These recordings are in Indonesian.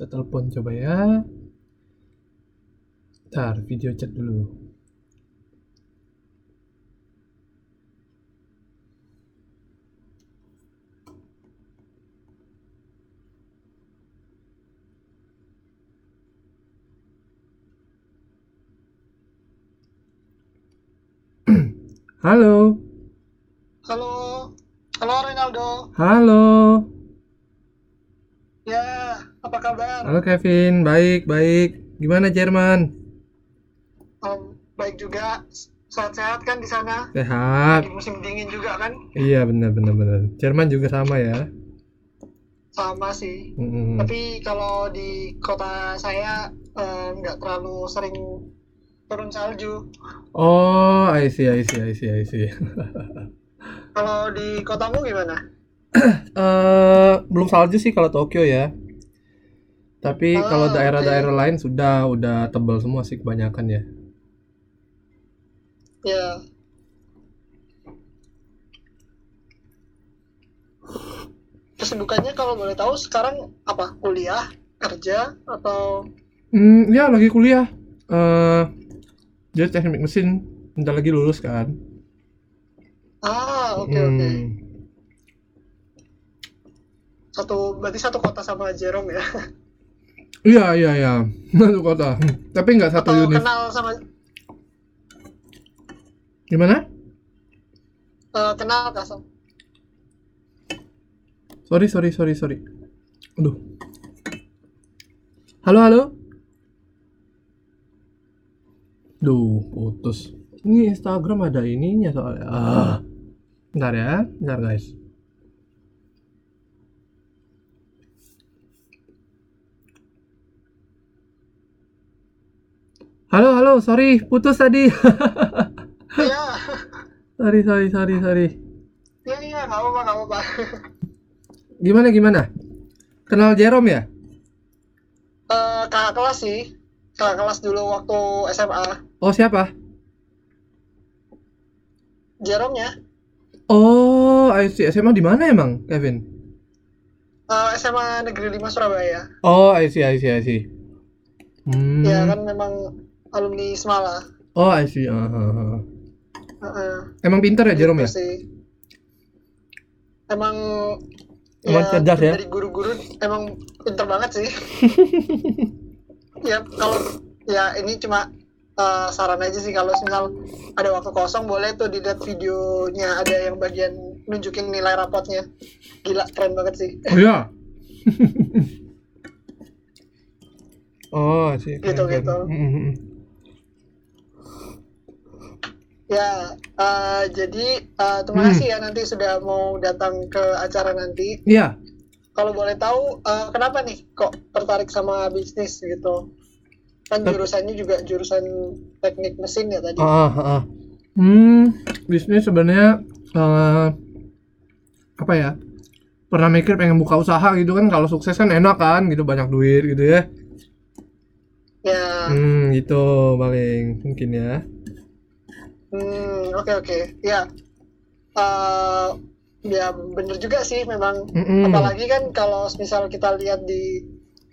Kita telepon coba ya. Ntar video chat dulu. Halo. Halo, halo Ronaldo. Halo. Ya, apa kabar? Halo Kevin, baik, baik. Gimana Jerman? Om, baik juga. Sehat-sehat kan di sana? Sehat. Di musim dingin juga kan? Iya, benar benar benar. Jerman juga sama ya. Sama sih. Mm-mm. Tapi kalau di kota saya eh, nggak terlalu sering turun salju. Oh, I see, I see, I see, I see. Kalau di kotamu gimana? Eh, belum salju sih kalau Tokyo ya. Tapi Ah, kalau oke. daerah-daerah lain sudah udah tebal semua sih kebanyakan ya. Ya. Kesibukannya kalau boleh tahu sekarang apa? Kuliah, kerja, atau Hmm, ya lagi kuliah. Eh, jadi teknik mesin bentar lagi lulus kan. ah oke oke Hmm. satu berarti satu kota sama Jerome ya Iya, iya, iya. Satu kota. Tapi nggak satu atau univ. kenal sama Gimana? eh, kenal kah sama Sorry, sorry, sorry, sorry. Aduh. Halo, halo. Duh, putus. Ini Instagram ada ininya soalnya. Ah. Bentar ya, bentar guys. Halo, halo, sorry, putus tadi. Iya, sorry, sorry, sorry, sorry. iya, iya, nggak apa-apa, nggak apa-apa. Gimana, gimana? Kenal Jerome ya? Eh, kakak kelas sih, kakak kelas dulu waktu SMA. Oh, siapa? Jerome-nya, Oh, I see. SMA di mana emang, Kevin? eh, SMA Negeri 5 Surabaya. Oh, I see, I see, I see. Hmm. Ya kan memang alumni Semala. Oh, I see. Ah, ah, ah. Heeh, Emang pinter ya Jerome ya? gitu sih. Emang Emang ya, cerdas ya? dari guru-guru emang pinter banget sih. ya kalau ya ini cuma eh, saran aja sih kalau misal ada waktu kosong boleh tuh dilihat videonya ada yang bagian nunjukin nilai rapotnya. Gila keren banget sih. Oh ya. oh, I see. Gitu, Keren, gitu. keren. Hmm, hmm, hmm. Ya, eh, jadi eh, terima Hmm. kasih ya nanti sudah mau datang ke acara nanti. Iya. Kalau boleh tahu eh, kenapa nih kok tertarik sama bisnis gitu? Kan jurusannya juga jurusan teknik mesin ya tadi. Ah, ah, ah. Hmm, bisnis sebenarnya eh, apa ya? Pernah mikir pengen buka usaha gitu kan kalau sukses kan enak kan gitu banyak duit gitu ya. Ya, Hmm, gitu paling mungkin ya. Hmm, oke oke. Ya, eh, ya bener juga sih memang. Mm-mm. Apalagi kan kalau misal kita lihat di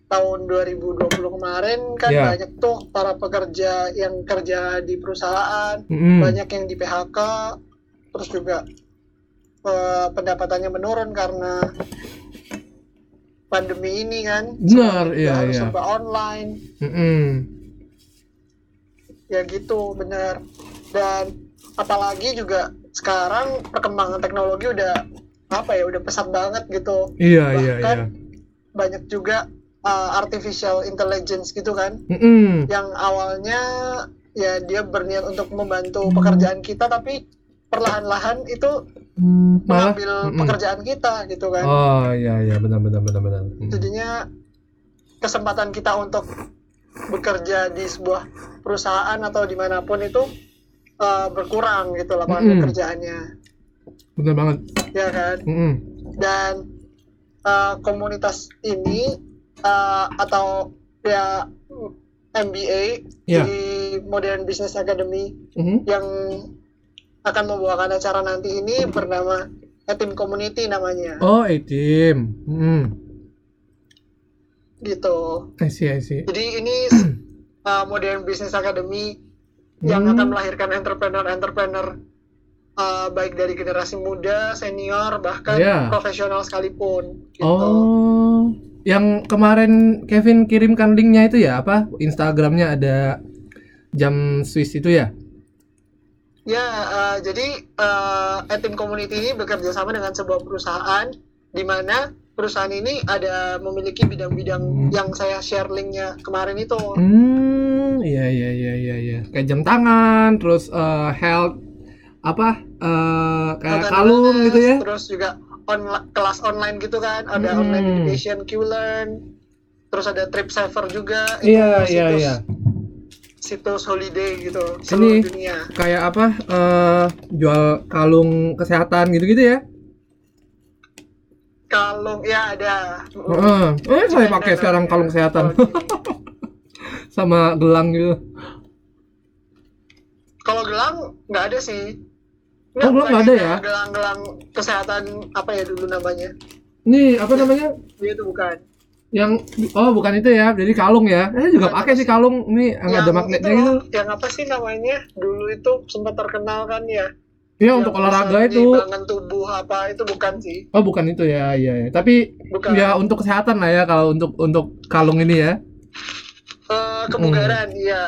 tahun 2020 kemarin kan Ya. banyak tuh para pekerja yang kerja di perusahaan Mm-mm. banyak yang di PHK terus juga eh, pendapatannya menurun karena pandemi ini kan Benar, Semuanya iya, harus iya. serba online Mm-mm. ya gitu benar dan apalagi juga sekarang perkembangan teknologi udah apa ya udah pesat banget gitu Iya, iya, Bahkan iya. banyak juga uh, artificial intelligence gitu kan Mm-mm. yang awalnya ya dia berniat untuk membantu pekerjaan kita tapi perlahan-lahan itu Malah mengambil mm-mm. pekerjaan kita gitu kan Oh, iya, iya, benar, benar, benar, benar. Mm. jadinya kesempatan kita untuk bekerja di sebuah perusahaan atau di mana pun itu uh, berkurang gitu lapangan Mm-mm. pekerjaannya Benar banget. ya kan Mm-mm. dan uh, komunitas ini uh, atau ya MBA Iya. di Modern Business Academy Mhm. yang akan membawakan acara nanti ini bernama Etim Community namanya. Oh, A-team. Mm. gitu. I see, I see. Jadi ini uh, Modern Business Academy yang Hmm. akan melahirkan entrepreneur-entrepreneur uh, baik dari generasi muda, senior, bahkan Ya. profesional sekalipun. Gitu. Oh, yang kemarin Kevin kirimkan linknya itu ya apa? Instagramnya ada jam Swiss itu ya? Ya, uh, jadi uh, Etim Community ini bekerja sama dengan sebuah perusahaan di mana perusahaan ini ada memiliki bidang-bidang yang saya share linknya kemarin itu. Hmm, iya iya iya iya iya. Kayak jam tangan, terus eh, health apa? eh kayak kalung gitu ya. Terus juga onla- kelas online gitu kan, ada Hmm. online education Qlearn. Terus ada Trip Saver juga. Iya iya iya. Situs holiday gitu seluruh Ini dunia. kayak apa? eh jual kalung kesehatan gitu-gitu ya? Kalung ya ada. Heeh. Eh, saya pakai Ada, sekarang kalung kesehatan Oke. sama gelang gitu. Kalau gelang nggak ada sih. Oh, gelang nggak ada ya? Gelang-gelang kesehatan apa ya dulu namanya? Nih, apa namanya? Dia itu bukan. Yang oh bukan itu ya, jadi kalung ya. Eh juga Bukan, pakai apa sih kalung. Ini yang ada magnetnya itu gitu. Yang apa sih namanya? Dulu itu sempat terkenal kan ya. Iya untuk olahraga itu. Tubuh apa itu bukan sih? Oh bukan itu ya, iya. iya. Tapi Bukan. ya untuk kesehatan lah ya kalau untuk untuk kalung ini ya. Eh, kebugaran, Hmm. iya.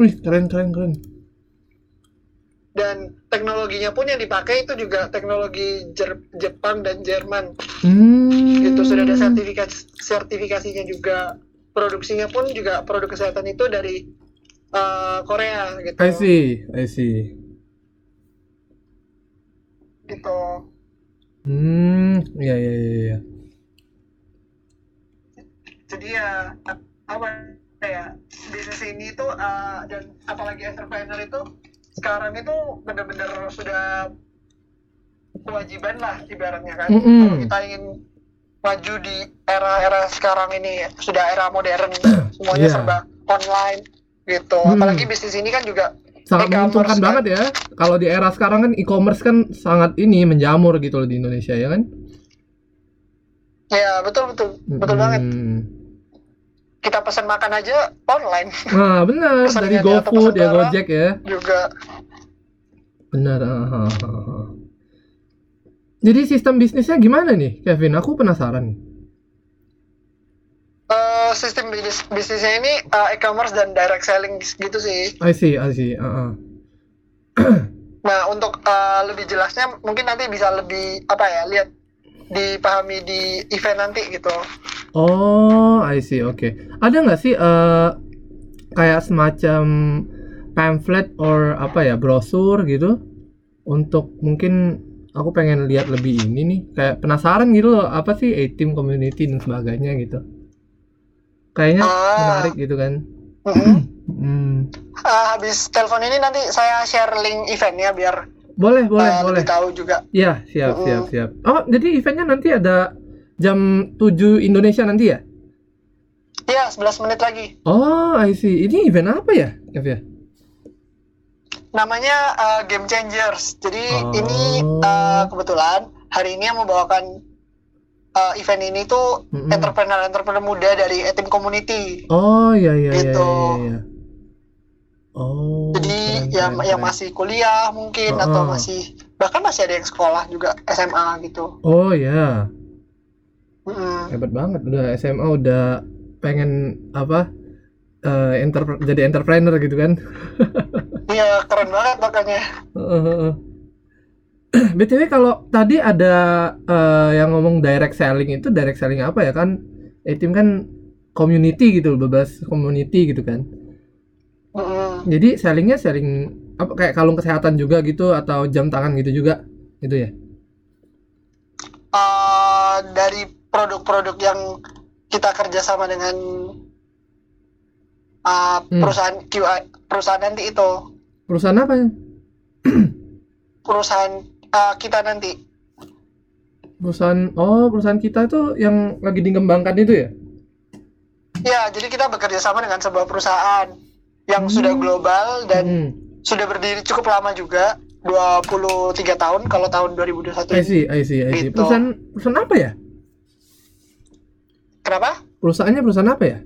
Wih keren keren keren. Dan teknologinya pun yang dipakai itu juga teknologi Jer- Jepang dan Jerman. Hmm. Itu sudah ada sertifikasi sertifikasinya juga. Produksinya pun juga produk kesehatan itu dari eh, Korea gitu. I see, I see. Gitu. Hmm, iya iya iya. iya. jadi ya apa ya bisnis ini tuh uh, dan apalagi entrepreneur itu sekarang itu benar-benar sudah kewajiban lah ibaratnya kan Mm-mm. kalau kita ingin maju di era-era sekarang ini sudah era modern semuanya Iya. serba online gitu Mm. apalagi bisnis ini kan juga Sangat menguntungkan kan. banget ya. Kalau di era sekarang kan e-commerce kan sangat ini menjamur gitu loh di Indonesia ya kan. ya betul betul betul Mm-mm. banget kita pesan makan aja online Nah benar dari GoFood ya. Gojek ya. juga Benar. ah, ah, ah, ah. Jadi sistem bisnisnya gimana nih, Kevin? Aku penasaran nih. Eh, sistem bisnis bisnisnya ini eh, e-commerce dan direct selling gitu sih. I see, I see. ah, ah. Nah, untuk eh, lebih jelasnya mungkin nanti bisa lebih apa ya, lihat dipahami di event nanti gitu. Oh, I see. Oke. Ada nggak sih eh kayak semacam pamphlet or apa ya brosur gitu untuk mungkin aku pengen lihat lebih ini nih kayak penasaran gitu loh apa sih A-team community dan sebagainya gitu. Kayaknya Ah. menarik gitu kan. Mhm. Hmm. Eh, habis telepon ini nanti saya share link eventnya biar Boleh, boleh, eh, boleh. tahu juga. Ya, siap, siap, siap. Oh, jadi eventnya nanti ada jam 7 Indonesia nanti ya? Iya, 11 menit lagi. Oh, I see. Ini event apa ya, Kev ya? Namanya eh, Game Changers. Jadi Oh. ini eh, kebetulan hari ini yang membawakan eh, event ini tuh Mm-mm. entrepreneur-entrepreneur muda dari Etim Community. Oh, iya, iya, iya, Gitu. iya, iya. Oh, Jadi keren, yang keren, yang keren. masih kuliah mungkin Heeh. atau masih bahkan masih ada yang sekolah juga SMA gitu. Oh, ya. Mm-mm. Hebat banget. Udah SMA udah pengen apa? eh, entrep- jadi entrepreneur gitu kan. Iya keren banget makanya. Heeh. BTW kalau tadi ada eh, yang ngomong direct selling itu direct selling apa ya kan? A-team kan community gitu, bebas community gitu kan. Mm-mm. Jadi sellingnya selling apa kayak kalung kesehatan juga gitu atau jam tangan gitu juga gitu ya? Eh, dari produk-produk yang kita kerjasama dengan uh, Hmm. perusahaan QI perusahaan nanti itu Perusahaan apa? perusahaan uh, kita nanti Perusahaan oh perusahaan kita itu yang lagi dikembangkan itu ya? ya jadi kita bekerja sama dengan sebuah perusahaan yang Hmm. sudah global dan Hmm. sudah berdiri cukup lama juga 23 tahun kalau tahun 2021 I see, I see, I see. Gitu. Perusahaan perusahaan apa ya? Kenapa? Perusahaannya perusahaan apa ya?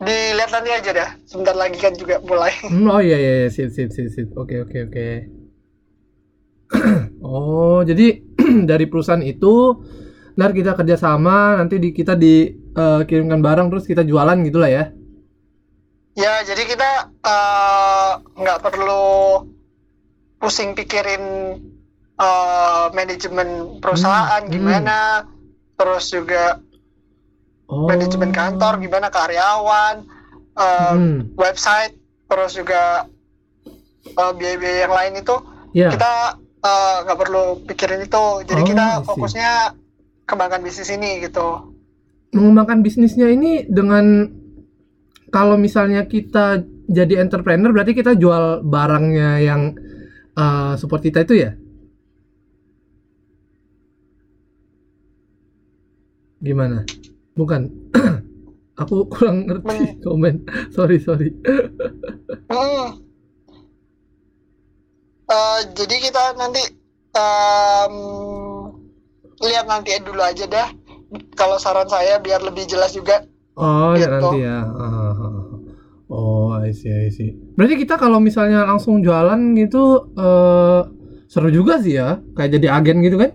Dilihat nanti aja dah. Sebentar lagi kan juga mulai. Hmm, oh iya iya iya. sip sip sip sip. Oke oke oke. Oh jadi dari perusahaan itu ntar kita kerjasama nanti di kita dikirimkan barang terus kita jualan gitulah ya. Ya, jadi kita eh, nggak perlu pusing pikirin eh, manajemen perusahaan Hmm, gimana, terus juga Oh. manajemen kantor gimana, karyawan, eh, Hmm, website, terus juga eh, biaya-biaya yang lain itu ya. kita eh, nggak perlu pikirin itu. Jadi Oh, kita fokusnya kembangkan bisnis ini gitu. Mengembangkan bisnisnya ini dengan kalau misalnya kita jadi entrepreneur berarti kita jual barangnya yang uh, support kita itu ya? Gimana? Bukan. Aku kurang ngerti komen. Sorry, sorry. Eh, jadi kita nanti em, lihat nanti dulu aja dah. Kalau saran saya biar lebih jelas juga. Oh, ya Gitu. nanti ya. Oh, I see, I see. Berarti kita kalau misalnya langsung jualan gitu eh seru juga sih ya. Kayak jadi agen gitu kan?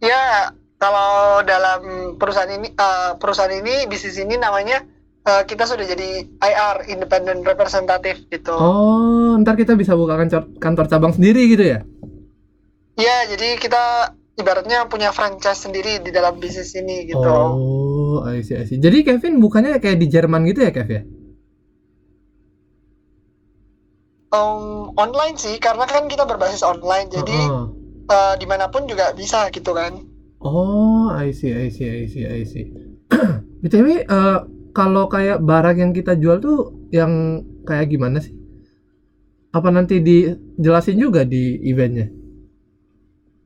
Ya, kalau dalam perusahaan ini, eh, perusahaan ini, bisnis ini namanya eh, kita sudah jadi IR, Independent Representative gitu. Oh, ntar kita bisa buka kantor, kantor cabang sendiri gitu ya? Ya, jadi kita ibaratnya punya franchise sendiri di dalam bisnis ini gitu. Oh, I see, I see. Jadi Kevin bukannya kayak di Jerman gitu ya, Kev ya? Em, online sih, karena kan kita berbasis online, jadi Heeh. eh, di mana pun juga bisa gitu kan. Oh, I see, I see, I see, I see. BTW, eh, kalau kayak barang yang kita jual tuh yang kayak gimana sih? Apa nanti dijelasin juga di eventnya?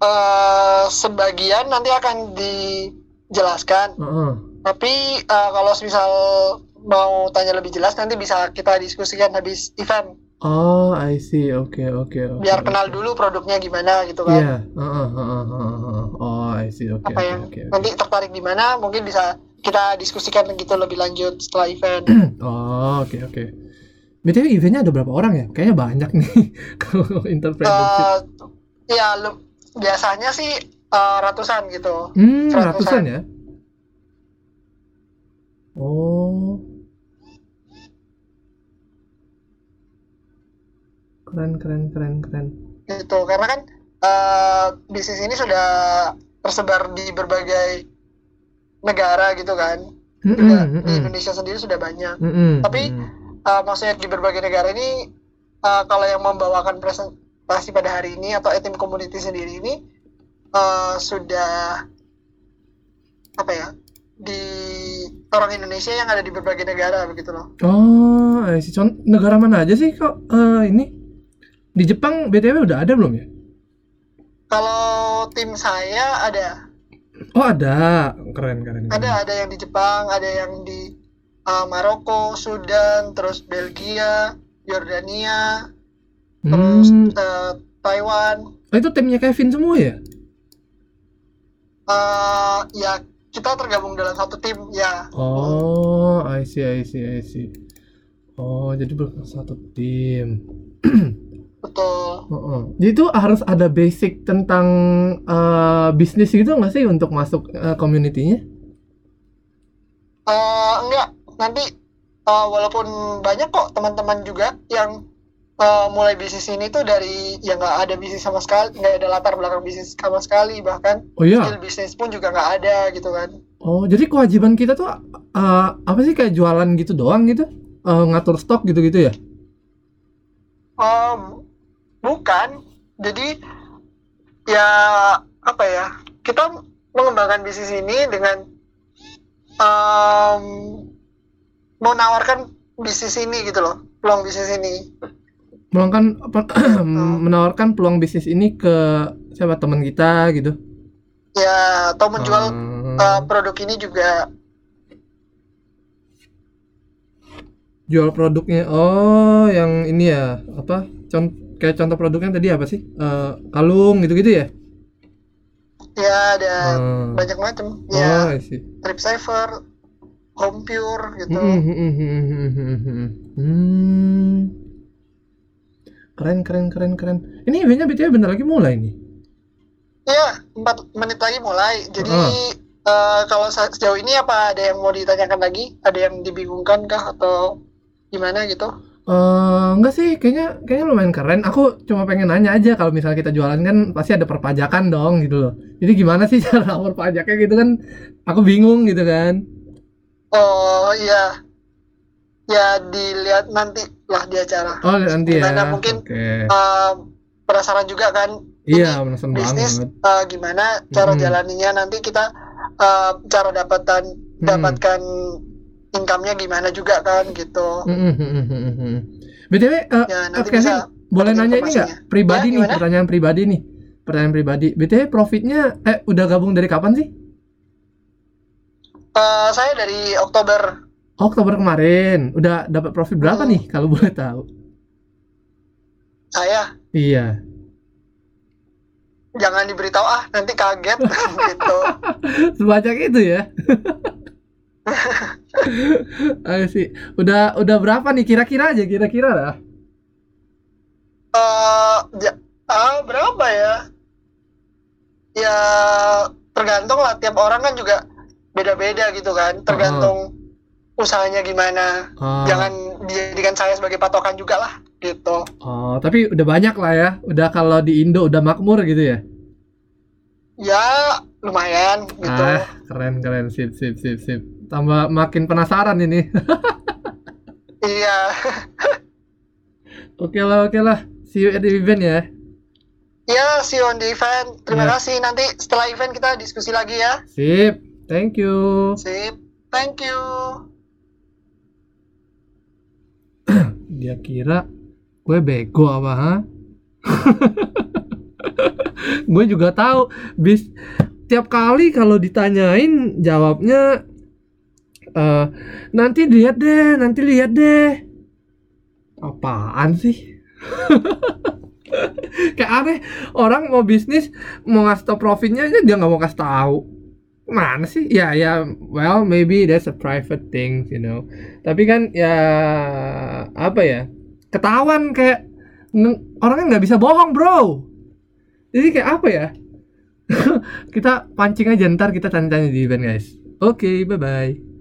eh sebagian nanti akan dijelaskan. Heeh. Tapi eh, kalau misal mau tanya lebih jelas nanti bisa kita diskusikan habis event. Oh, I see. Oke, oke, oke. Biar kenal dulu produknya gimana gitu kan. Iya. Heeh, heeh, heeh, heeh. Oh, I see. Oke, Apa oke, yang oke, oke. nanti tertarik di mana mungkin bisa kita diskusikan gitu lebih lanjut setelah event. Oh, oke, oke. BTW eventnya ada berapa orang ya? Kayaknya banyak nih kalau entrepreneurship. Eh ya lu- biasanya sih eh, ratusan gitu. Hmm, seratusan. ratusan ya? Oh. Keren, keren, keren, keren. gitu karena kan eh, bisnis ini sudah tersebar di berbagai negara gitu kan Mm-mm, juga di Indonesia sendiri sudah banyak mm-mm, Tapi- mm-mm. Eh, maksudnya di berbagai negara ini eh, kalau yang membawakan presentasi pada hari ini atau tim community sendiri ini eh, sudah apa ya di orang Indonesia yang ada di berbagai negara begitu loh Oh. Con- negara mana aja sih kok eh, ini? Di Jepang BTW udah ada belum ya? kalau tim saya ada Oh, ada. Keren, keren. keren. ada ada yang di Jepang ada yang di uh, Maroko Sudan terus Belgia Yordania terus Hmm, uh, Taiwan oh, itu timnya Kevin semua ya? Uh, ya kita tergabung dalam satu tim ya Oh, I see, I see, I see. Oh, jadi satu tim. betul Heeh. Jadi itu harus ada basic tentang eh, bisnis gitu nggak sih untuk masuk eh, community-nya? Uh, enggak nanti uh, walaupun banyak kok teman-teman juga yang uh, mulai bisnis ini tuh dari yang nggak ada bisnis sama sekali nggak ada latar belakang bisnis sama sekali bahkan Oh iya. skill bisnis pun juga nggak ada gitu kan Oh, jadi kewajiban kita tuh eh, apa sih kayak jualan gitu doang gitu? Eh, ngatur stok gitu-gitu ya? Um, bukan. Jadi ya apa ya? Kita mengembangkan bisnis ini dengan um, menawarkan bisnis ini gitu loh, peluang bisnis ini. Menawarkan apa menawarkan peluang bisnis ini ke siapa teman kita gitu. Ya atau menjual Hmm, uh, produk ini juga jual produknya. Oh, yang ini ya, apa? Con kayak contoh produknya tadi apa sih? Eh, kalung gitu-gitu ya? ya ada Hmm. banyak macam Oh, ya see. trip saver home pure gitu Hmm, hmm, hmm, hmm, hmm, hmm, hmm. Hmm. Keren, keren, keren, keren. Ini eventnya BTW bentar lagi mulai nih. Iya, empat menit lagi mulai. Jadi Ah. eh, kalau sejauh ini apa ada yang mau ditanyakan lagi? Ada yang dibingungkan kah atau gimana gitu? Eh, enggak sih, kayaknya kayaknya lumayan keren. Aku cuma pengen nanya aja kalau misalnya kita jualan kan pasti ada perpajakan dong gitu loh. Jadi gimana sih cara perpajaknya gitu kan? Aku bingung gitu kan. Oh iya, ya dilihat nanti lah di acara. Oh, nanti ya. Gimana mungkin Oke. Eh, penasaran juga kan Iya, penasaran bisnis banget. eh, gimana cara Mm-mm. jalaninya nanti kita eh, cara dapatan Hmm. dapatkan income-nya gimana juga kan gitu. Hmm, hmm, hmm, hmm, hmm. BTW, eh, Ya nanti Kevin, bisa boleh nanya ini nggak? Pribadi Ya, nih, pertanyaan pribadi nih. Pertanyaan pribadi. BTW profitnya eh udah gabung dari kapan sih? Eh, saya dari Oktober Oktober kemarin. Udah dapat profit berapa Hmm. nih kalau boleh tahu? saya Iya. jangan diberitahu ah nanti kaget gitu. Sebanyak itu ya. Ayo sih. Udah udah berapa nih kira-kira aja kira-kira lah. Eh, ja- ah, berapa ya? Ya tergantung lah tiap orang kan juga beda-beda gitu kan, tergantung usahanya gimana. Ah, Jangan dijadikan saya sebagai patokan juga lah gitu. Oh, tapi udah banyak lah ya. Udah kalau di Indo udah makmur gitu ya. Ya lumayan gitu. Ah, keren keren sip sip sip sip. Tambah makin penasaran ini. Iya. oke lah oke lah. See you at the event ya. Ya, see you on the event. Terima Ya. kasih. Nanti setelah event kita diskusi lagi ya. Sip. Thank you. Sip. Thank you. Dia kira gue bego apa ha? gue juga tahu bis tiap kali kalau ditanyain jawabnya eh nanti lihat deh, nanti lihat deh. Apaan sih? Kayak aneh orang mau bisnis mau ngasih tau profitnya aja dia nggak mau kasih tahu. Mana sih? Ya ya well maybe that's a private thing, you know. Tapi kan ya apa ya? Ketahuan kayak orangnya nggak bisa bohong, bro. Jadi kayak apa ya? kita pancing aja ntar kita tanya-tanya di event guys. Oke, bye bye.